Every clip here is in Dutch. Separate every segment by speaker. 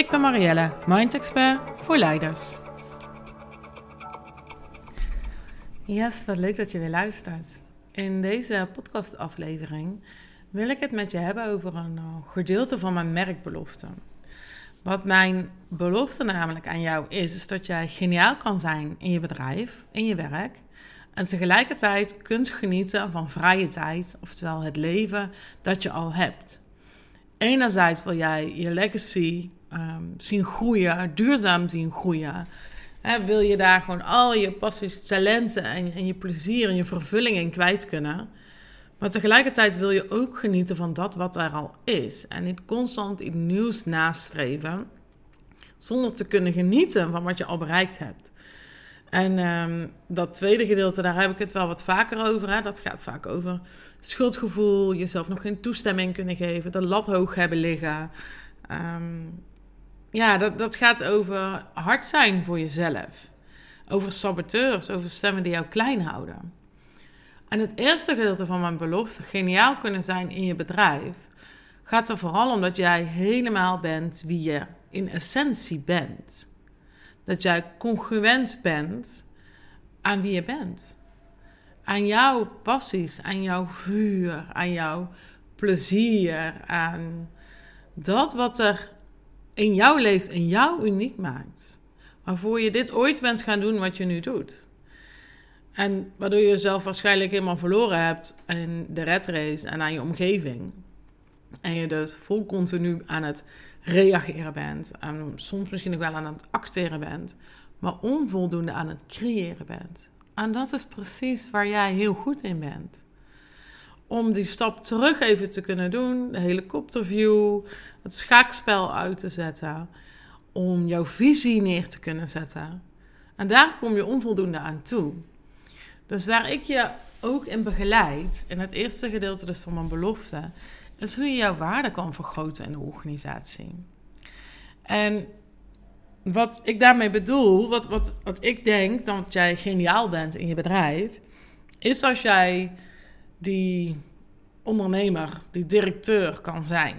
Speaker 1: Ik ben Marielle, Mind Expert voor leiders. Yes, wat leuk dat je weer luistert. In deze podcastaflevering wil ik het met je hebben over een eh, gedeelte van mijn merkbelofte. Wat mijn belofte namelijk aan jou is, is dat jij geniaal kan zijn in je bedrijf, in je werk. En tegelijkertijd kunt genieten van vrije tijd, oftewel het leven dat je al hebt. Enerzijds wil jij je legacy um, zien groeien, duurzaam zien groeien. wil je daar gewoon al je passies, talenten en, en je plezier en je vervulling in kwijt kunnen. Maar tegelijkertijd wil je ook genieten van dat wat er al is. En niet constant iets nieuws nastreven. Zonder te kunnen genieten van wat je al bereikt hebt. En ehm, dat tweede gedeelte, daar heb ik het wel wat vaker over. Hè. Dat gaat vaak over schuldgevoel, jezelf nog geen toestemming kunnen geven, de lat hoog hebben liggen. Um, ja, dat, dat gaat over hard zijn voor jezelf. Over saboteurs, over stemmen die jou klein houden. En het eerste gedeelte van mijn belofte, geniaal kunnen zijn in je bedrijf, gaat er vooral om dat jij helemaal bent wie je in essentie bent. Dat jij congruent bent aan wie je bent. Aan jouw passies, aan jouw vuur, aan jouw plezier, aan dat wat er in jou leeft en jou uniek maakt. Waarvoor je dit ooit bent gaan doen wat je nu doet. En waardoor je jezelf waarschijnlijk helemaal verloren hebt in de red race en aan je omgeving. En je dus vol continu aan het reageren bent. En soms misschien nog wel aan het acteren bent. Maar onvoldoende aan het creëren bent. En dat is precies waar jij heel goed in bent om die stap terug even te kunnen doen, de helikopterview, het schaakspel uit te zetten, om jouw visie neer te kunnen zetten. En daar kom je onvoldoende aan toe. Dus waar ik je ook in begeleid, in het eerste gedeelte dus van mijn belofte, is hoe je jouw waarde kan vergroten in de organisatie. En wat ik daarmee bedoel, wat, wat, wat ik denk dat jij geniaal bent in je bedrijf, is als jij die ondernemer, die directeur kan zijn.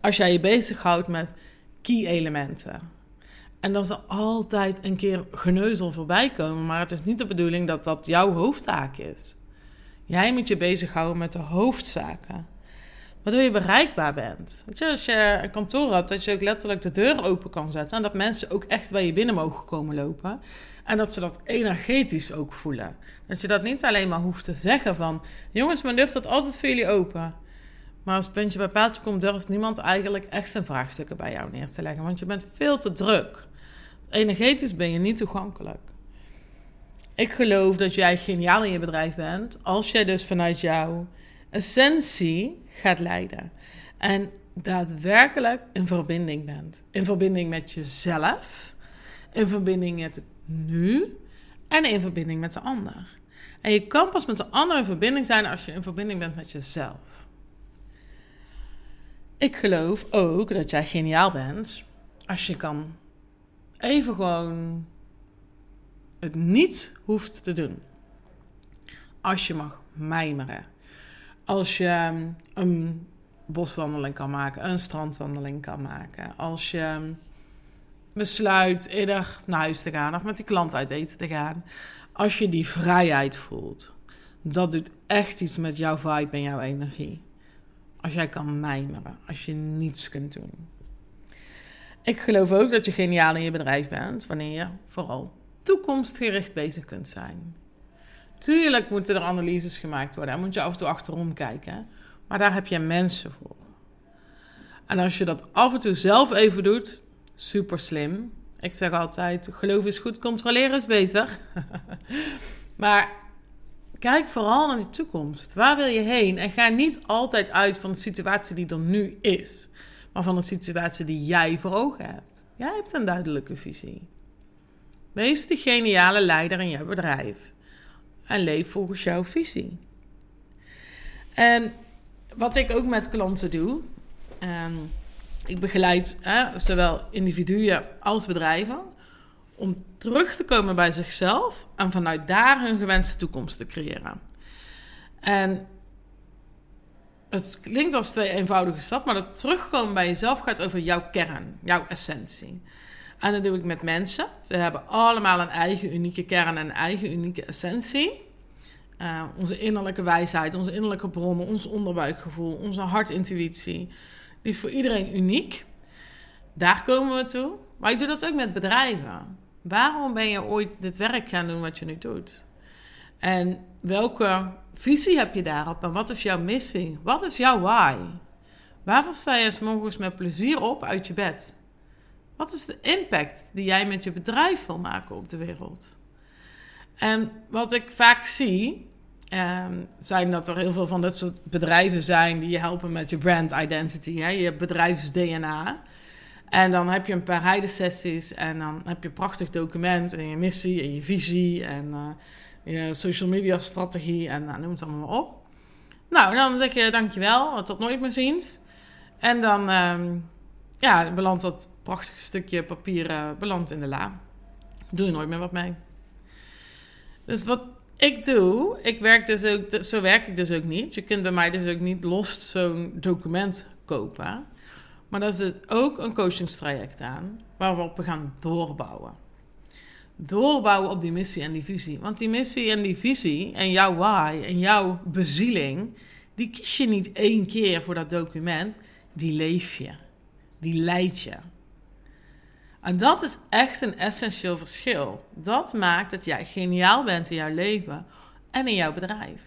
Speaker 1: Als jij je bezighoudt met key elementen. En dan zal altijd een keer geneuzel voorbij komen, maar het is niet de bedoeling dat dat jouw hoofdtaak is. Jij moet je bezighouden met de hoofdzaken. Waardoor je bereikbaar bent. Weet je, als je een kantoor hebt, dat je ook letterlijk de deur open kan zetten. En dat mensen ook echt bij je binnen mogen komen lopen. En dat ze dat energetisch ook voelen. Dat je dat niet alleen maar hoeft te zeggen van... Jongens, mijn deur staat altijd voor jullie open. Maar als puntje bij paaltje komt, durft niemand eigenlijk echt zijn vraagstukken bij jou neer te leggen. Want je bent veel te druk. Energetisch ben je niet toegankelijk. Ik geloof dat jij geniaal in je bedrijf bent. Als jij dus vanuit jouw essentie gaat leiden. En daadwerkelijk in verbinding bent. In verbinding met jezelf. In verbinding met het nu. En in verbinding met de ander. En je kan pas met de ander in verbinding zijn als je in verbinding bent met jezelf. Ik geloof ook dat jij geniaal bent als je kan even gewoon het niet hoeft te doen. Als je mag mijmeren als je een boswandeling kan maken, een strandwandeling kan maken, als je besluit eerder naar huis te gaan of met die klant uit eten te gaan, als je die vrijheid voelt, dat doet echt iets met jouw vibe en jouw energie. Als jij kan mijmeren, als je niets kunt doen. Ik geloof ook dat je geniaal in je bedrijf bent wanneer je vooral toekomstgericht bezig kunt zijn. Tuurlijk moeten er analyses gemaakt worden. En moet je af en toe achterom kijken. Maar daar heb je mensen voor. En als je dat af en toe zelf even doet, super slim. Ik zeg altijd: geloof is goed, controleren is beter. maar kijk vooral naar de toekomst. Waar wil je heen? En ga niet altijd uit van de situatie die er nu is. maar van een situatie die jij voor ogen hebt. Jij hebt een duidelijke visie. Wees de geniale leider in jouw bedrijf en leef volgens jouw visie. En wat ik ook met klanten doe, um, ik begeleid zowel individuen als bedrijven om terug te komen bij zichzelf en vanuit daar hun gewenste toekomst te creëren. En het klinkt als twee eenvoudige stappen, maar dat terugkomen bij jezelf gaat over jouw kern, jouw essentie. En dat doe ik met mensen. We hebben allemaal een eigen unieke kern en een eigen unieke essentie. Uh, onze innerlijke wijsheid, onze innerlijke bronnen, ons onderbuikgevoel, onze hartintuïtie. Die is voor iedereen uniek. Daar komen we toe. Maar ik doe dat ook met bedrijven. Waarom ben je ooit dit werk gaan doen wat je nu doet? En welke visie heb je daarop? En wat is jouw missie? Wat is jouw why? Waarvoor sta je s morgens met plezier op uit je bed? Wat is de impact die jij met je bedrijf wil maken op de wereld? En wat ik vaak zie, um, zijn dat er heel veel van dit soort bedrijven zijn die je helpen met je brand identity, hè, je bedrijfs-DNA. En dan heb je een paar heidensessies en dan heb je prachtig document en je missie en je visie en uh, je social media strategie en nou, noem het allemaal maar op. Nou, dan zeg je dankjewel, tot nooit meer ziens. En dan um, ja, belandt dat prachtige stukje papier uh, belandt in de la. Doe je nooit meer wat mee. Dus wat ik doe, ik werk dus ook, zo werk ik dus ook niet. Je kunt bij mij dus ook niet los zo'n document kopen. Maar daar zit ook een coachingstraject aan, waarop we gaan doorbouwen. Doorbouwen op die missie en die visie. Want die missie en die visie en jouw why en jouw bezieling, die kies je niet één keer voor dat document, die leef je. Die leid je. En dat is echt een essentieel verschil. Dat maakt dat jij geniaal bent in jouw leven en in jouw bedrijf.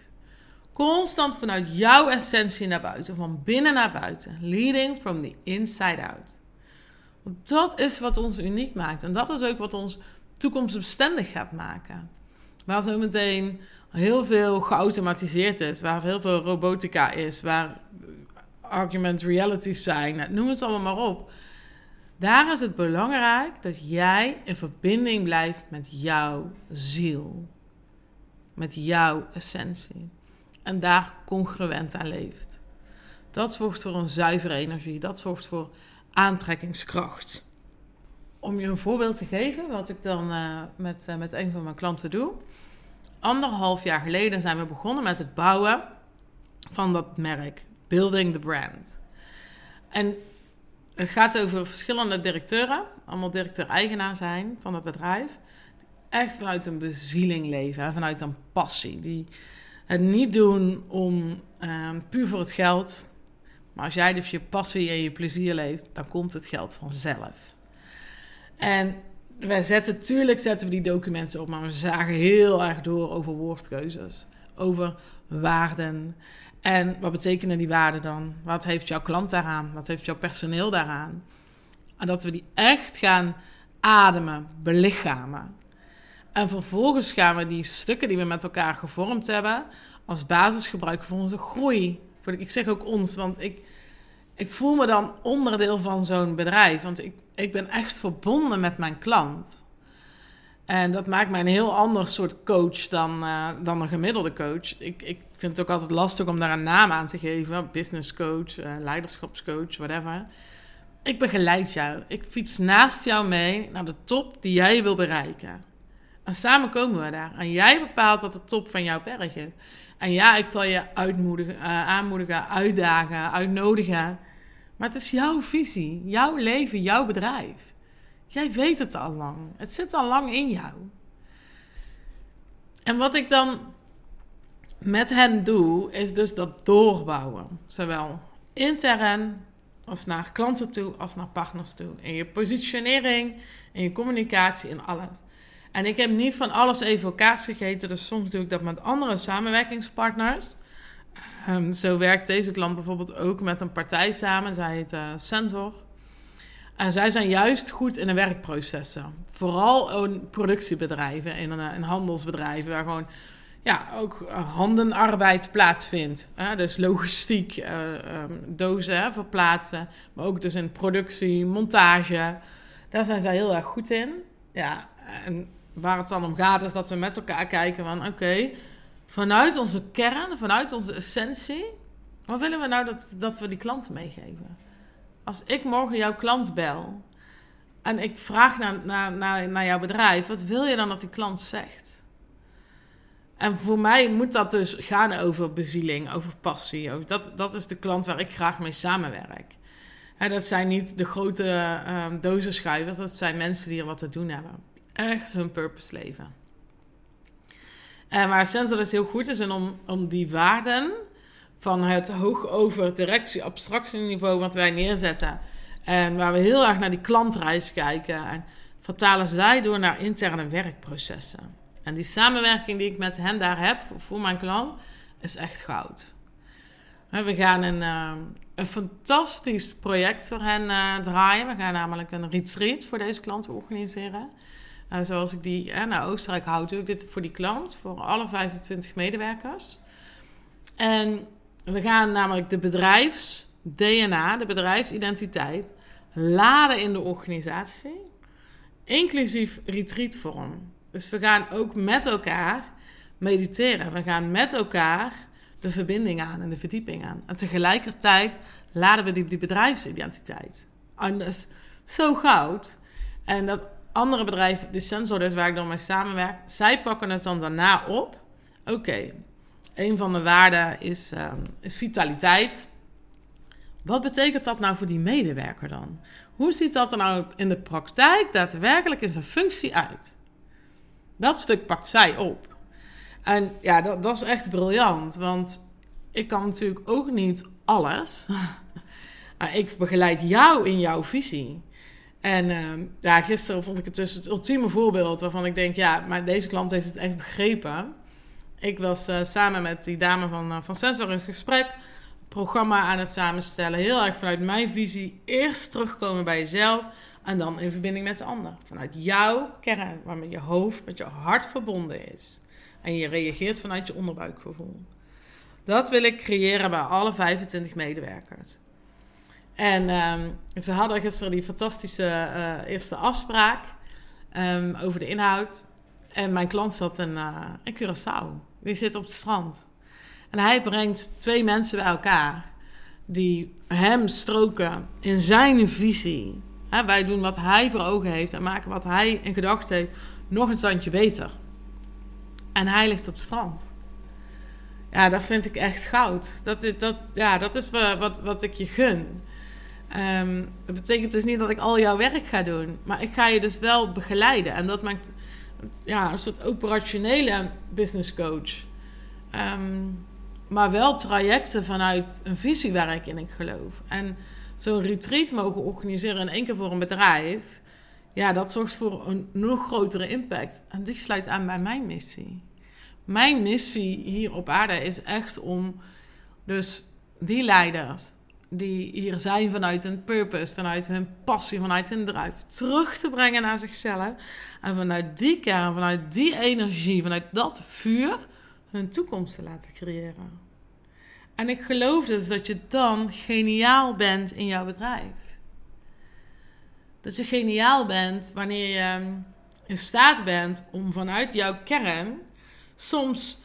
Speaker 1: Constant vanuit jouw essentie naar buiten, van binnen naar buiten. Leading from the inside out. Want dat is wat ons uniek maakt. En dat is ook wat ons toekomstbestendig gaat maken. Waar zo meteen heel veel geautomatiseerd is, waar heel veel robotica is, waar argument realities zijn, noem het allemaal maar op daar is het belangrijk dat jij in verbinding blijft met jouw ziel. Met jouw essentie. En daar congruent aan leeft. Dat zorgt voor een zuivere energie. Dat zorgt voor aantrekkingskracht. Om je een voorbeeld te geven, wat ik dan uh, met, uh, met een van mijn klanten doe. Anderhalf jaar geleden zijn we begonnen met het bouwen van dat merk. Building the brand. En het gaat over verschillende directeuren, allemaal directeur-eigenaar zijn van het bedrijf. Echt vanuit een bezieling leven, vanuit een passie. Die het niet doen om ehm, puur voor het geld. Maar als jij dus je passie en je plezier leeft, dan komt het geld vanzelf. En wij zetten, natuurlijk zetten we die documenten op, maar we zagen heel erg door over woordkeuzes, over waarden. En wat betekenen die waarden dan? Wat heeft jouw klant daaraan? Wat heeft jouw personeel daaraan? En dat we die echt gaan ademen, belichamen. En vervolgens gaan we die stukken die we met elkaar gevormd hebben als basis gebruiken voor onze groei. Ik zeg ook ons, want ik, ik voel me dan onderdeel van zo'n bedrijf. Want ik, ik ben echt verbonden met mijn klant. En dat maakt mij een heel ander soort coach dan, uh, dan een gemiddelde coach. Ik, ik vind het ook altijd lastig om daar een naam aan te geven. Business coach, uh, leiderschapscoach, whatever. Ik begeleid jou. Ik fiets naast jou mee naar de top die jij wil bereiken. En samen komen we daar. En jij bepaalt wat de top van jouw berg is. En ja, ik zal je uitmoedigen, uh, aanmoedigen, uitdagen, uitnodigen. Maar het is jouw visie, jouw leven, jouw bedrijf. Jij weet het al lang. Het zit al lang in jou. En wat ik dan met hen doe, is dus dat doorbouwen. Zowel intern als naar klanten toe, als naar partners toe. In je positionering, in je communicatie, in alles. En ik heb niet van alles even kaas gegeten, dus soms doe ik dat met andere samenwerkingspartners. Um, zo werkt deze klant bijvoorbeeld ook met een partij samen, zij heet uh, Sensor. En zij zijn juist goed in de werkprocessen. Vooral in productiebedrijven, in, in handelsbedrijven, waar gewoon ja, ook handenarbeid plaatsvindt. Hè? Dus logistiek, uh, um, dozen verplaatsen, maar ook dus in productie, montage. Daar zijn zij heel erg goed in. Ja, en waar het dan om gaat is dat we met elkaar kijken van... oké, vanuit onze kern, vanuit onze essentie... wat willen we nou dat, dat we die klanten meegeven? Als ik morgen jouw klant bel... en ik vraag naar, naar, naar, naar jouw bedrijf... wat wil je dan dat die klant zegt? En voor mij moet dat dus gaan over bezieling, over passie. Over dat, dat is de klant waar ik graag mee samenwerk. dat zijn niet de grote uh, dozenschuivers, dat zijn mensen die er wat te doen hebben echt hun purpose leven. En waar Sensor dus heel goed is om, om die waarden van het hoog over directie abstractieniveau wat wij neerzetten en waar we heel erg naar die klantreis kijken en vertalen zij door naar interne werkprocessen. En die samenwerking die ik met hen daar heb voor mijn klant is echt goud. We gaan een, uh, een fantastisch project voor hen uh, draaien. We gaan namelijk een retreat voor deze klanten organiseren. Uh, zoals ik die naar Oostenrijk houd, doe ik dit voor die klant, voor alle 25 medewerkers. En we gaan namelijk de bedrijfs-DNA, de bedrijfsidentiteit, laden in de organisatie, inclusief retreatvorm. Dus we gaan ook met elkaar mediteren. We gaan met elkaar de verbinding aan en de verdieping aan. En tegelijkertijd laden we die, bedrijfsidentiteit. Is zo goud. En dat andere bedrijven, de Sensor, dus waar ik dan mee samenwerk, zij pakken het dan daarna op. Oké, een van de waarden is, ehm, is vitaliteit. Wat betekent dat nou voor die medewerker dan? Hoe ziet dat er nou in de praktijk daadwerkelijk in zijn functie uit? Dat stuk pakt zij op. En ja, dat, dat is echt briljant, want ik kan natuurlijk ook niet alles. ik begeleid jou in jouw visie. En uh, ja, gisteren vond ik het dus het ultieme voorbeeld waarvan ik denk, ja, maar deze klant heeft het echt begrepen. Ik was uh, samen met die dame van, uh, van Sensor in gesprek, programma aan het samenstellen. Heel erg vanuit mijn visie, eerst terugkomen bij jezelf en dan in verbinding met de ander. Vanuit jouw kern, waarmee je hoofd met je hart verbonden is. En je reageert vanuit je onderbuikgevoel. Dat wil ik creëren bij alle 25 medewerkers. En um, we hadden gisteren die fantastische uh, eerste afspraak um, over de inhoud. En mijn klant zat in, uh, in Curaçao. Die zit op het strand. En hij brengt twee mensen bij elkaar die hem stroken in zijn visie. Wij doen wat hij voor ogen heeft en maken wat hij in gedachten heeft nog een standje beter. En hij ligt op het strand. Ja, dat vind ik echt goud. Dat, dat, ja, dat is wat, wat ik je gun. Dat betekent dus niet dat ik al jouw werk ga doen. Maar ik ga je dus wel begeleiden. En dat maakt ja, een soort operationele business coach. Um, maar wel trajecten vanuit een visie waar ik in ik geloof. En zo'n retreat mogen organiseren in één keer voor een bedrijf. Ja, dat zorgt voor een nog grotere impact. En die sluit aan bij mijn missie. Mijn missie hier op aarde is echt om dus die leiders die hier zijn vanuit een purpose, vanuit hun passie, vanuit hun drive, terug te brengen naar zichzelf. En vanuit die kern, vanuit die energie, vanuit dat vuur, hun toekomst te laten creëren. En ik geloof dus dat je dan geniaal bent in jouw bedrijf. Dat je geniaal bent wanneer je in staat bent om vanuit jouw kern soms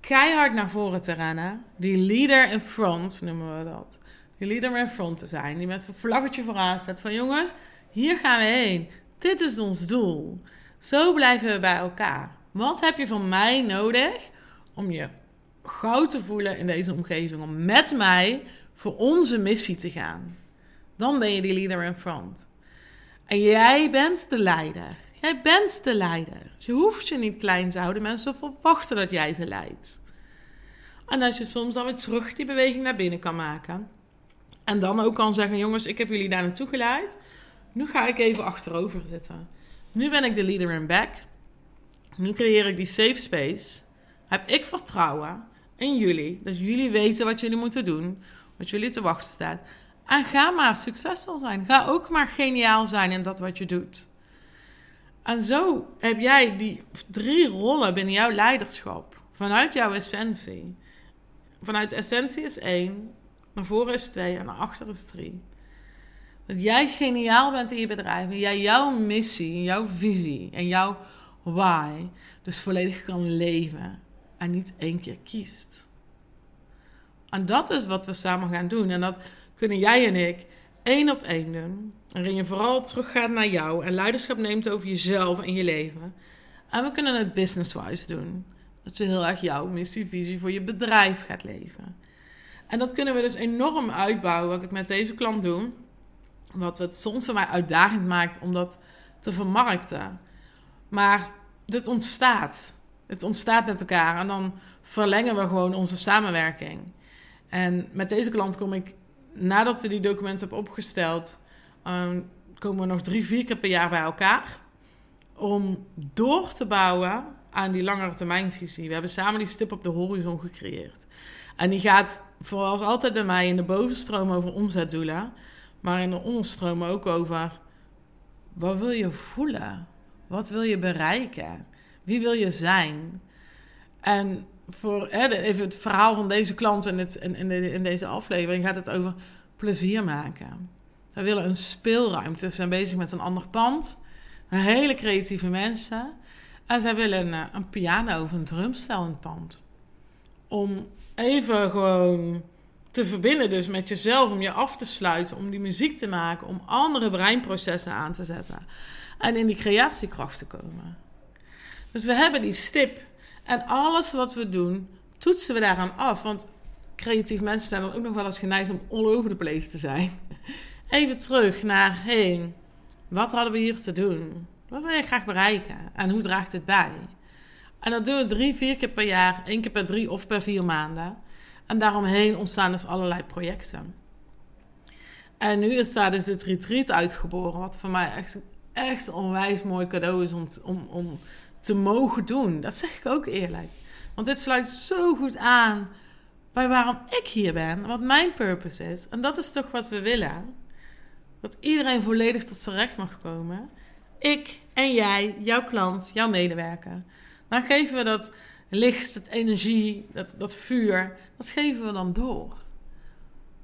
Speaker 1: keihard naar voren te rennen. Die leader in front noemen we dat leader in front te zijn. Die met zijn vlaggetje vooraan staat van jongens, hier gaan we heen. Dit is ons doel. Zo blijven we bij elkaar. Wat heb je van mij nodig om je goud te voelen in deze omgeving? Om met mij voor onze missie te gaan. Dan ben je die leader in front. En jij bent de leider. Jij bent de leider. je hoeft je niet klein te houden. Mensen verwachten dat jij ze leidt. En als je soms dan weer terug die beweging naar binnen kan maken en dan ook kan zeggen: jongens, ik heb jullie daar naartoe geleid. Nu ga ik even achterover zitten. Nu ben ik de leader in back. Nu creëer ik die safe space. Heb ik vertrouwen in jullie. Dat jullie weten wat jullie moeten doen. Wat jullie te wachten staat. En ga maar succesvol zijn. Ga ook maar geniaal zijn in dat wat je doet. En zo heb jij die drie rollen binnen jouw leiderschap Vanuit jouw essentie. Vanuit essentie is één, naar voren is twee en naar achter is drie. Dat jij geniaal bent in je bedrijf. En jij jouw missie, jouw visie en jouw why dus volledig kan leven. En niet één keer kiest. En dat is wat we samen gaan doen. En dat kunnen jij en ik één op één doen. Waarin je vooral teruggaat naar jou en leiderschap neemt over jezelf en je leven. En we kunnen het business-wise doen. Dat je heel erg jouw missie, visie voor je bedrijf gaat leven. En dat kunnen we dus enorm uitbouwen, wat ik met deze klant doe. Wat het soms voor mij uitdagend maakt om dat te vermarkten. Maar dit ontstaat. Het ontstaat met elkaar en dan verlengen we gewoon onze samenwerking. En met deze klant kom ik, nadat we die documenten hebben opgesteld, um, komen we nog drie, vier keer per jaar bij elkaar. Om door te bouwen aan die langere termijnvisie. We hebben samen die stip op de horizon gecreëerd. En die gaat, zoals altijd bij mij, in de bovenstroom over omzetdoelen. Maar in de onderstroom ook over wat wil je voelen? Wat wil je bereiken? Wie wil je zijn? En voor hè, even het verhaal van deze klant in, het, in, in, deze aflevering gaat het over plezier maken. We willen een speelruimte. Ze zijn bezig met een ander pand. Hele creatieve mensen. En zij willen een, een piano of een drumstel in pand. Om even gewoon te verbinden dus met jezelf, om je af te sluiten, om die muziek te maken, om andere breinprocessen aan te zetten en in die creatiekracht te komen. Dus we hebben die stip en alles wat we doen, toetsen we daaraan af. Want creatief mensen zijn dan ook nog wel eens geneigd om all over the place te zijn. Even terug naar, heen. wat hadden we hier te doen? Wat wil je graag bereiken? En hoe draagt dit bij? En dat doen we drie, vier keer per jaar, één keer per drie of per vier maanden. En daaromheen ontstaan dus allerlei projecten. En nu is daar dus dit retreat uitgeboren, wat voor mij echt, echt een onwijs mooi cadeau is om, om, om te mogen doen. Dat zeg ik ook eerlijk. Want dit sluit zo goed aan bij waarom ik hier ben, wat mijn purpose is. En dat is toch wat we willen. Dat iedereen volledig tot zijn recht mag komen. Ik en jij, jouw klant, jouw medewerker. Dan geven we dat licht, dat energie, dat, dat vuur, dat geven we dan door.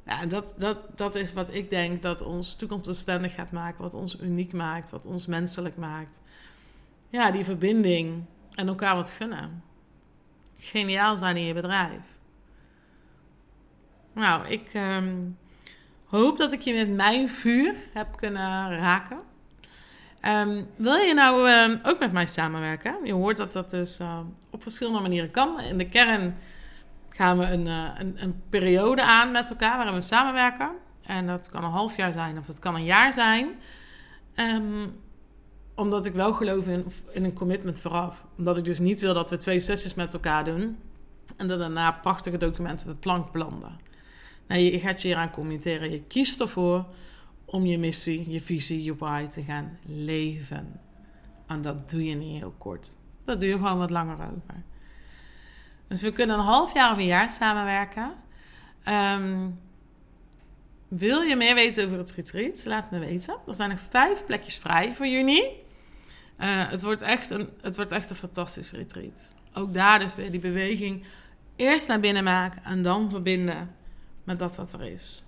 Speaker 1: Ja, dat, dat, dat is wat ik denk dat ons toekomstbestendig gaat maken, wat ons uniek maakt, wat ons menselijk maakt. Ja, die verbinding en elkaar wat gunnen. Geniaal zijn in je bedrijf. Nou, ik um, hoop dat ik je met mijn vuur heb kunnen raken. Um, wil je nou uh, ook met mij samenwerken? Je hoort dat dat dus uh, op verschillende manieren kan. In de kern gaan we een, uh, een, een, periode aan met elkaar waarin we samenwerken. En dat kan een half jaar zijn of dat kan een jaar zijn. Omdat ik wel geloof in, in een commitment vooraf. Omdat ik dus niet wil dat we twee sessies met elkaar doen. En dat daarna prachtige documenten op de plank belanden. Nee, je gaat je hier aan committeren. Je kiest ervoor om je missie, je visie, je why te gaan leven. En dat doe je niet heel kort. Dat doe je gewoon wat langer over. Dus we kunnen een half jaar of een jaar samenwerken. Um, wil je meer weten over het retreat? Laat me weten. Er zijn nog vijf plekjes vrij voor juni. Uh, het, wordt echt een, het wordt echt een fantastisch retreat. Ook daar dus weer die beweging. Eerst naar binnen maken en dan verbinden met dat wat er is.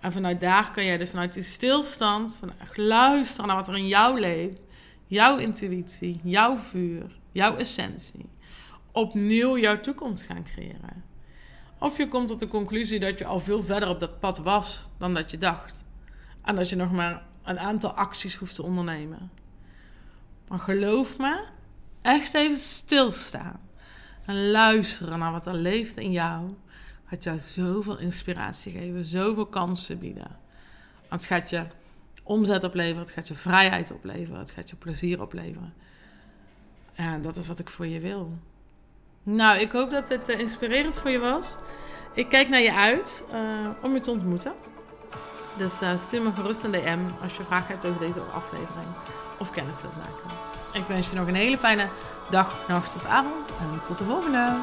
Speaker 1: En vanuit daar kan jij dus vanuit die stilstand, van luisteren naar wat er in jou leeft, jouw intuïtie, jouw vuur, jouw essentie, opnieuw jouw toekomst gaan creëren. Of je komt tot de conclusie dat je al veel verder op dat pad was dan dat je dacht. En dat je nog maar een aantal acties hoeft te ondernemen. Maar geloof me, echt even stilstaan en luisteren naar wat er leeft in jou gaat jou zoveel inspiratie geven, zoveel kansen bieden. Het gaat je omzet opleveren, het gaat je vrijheid opleveren, het gaat je plezier opleveren. Ja, dat is wat ik voor je wil. Nou, ik hoop dat het uh, inspirerend voor je was. Ik kijk naar je uit uh, om je te ontmoeten. Dus uh, stuur me gerust een DM als je vragen hebt over deze aflevering of kennis wilt maken. Ik wens je nog een hele fijne dag, nacht of avond en tot de volgende.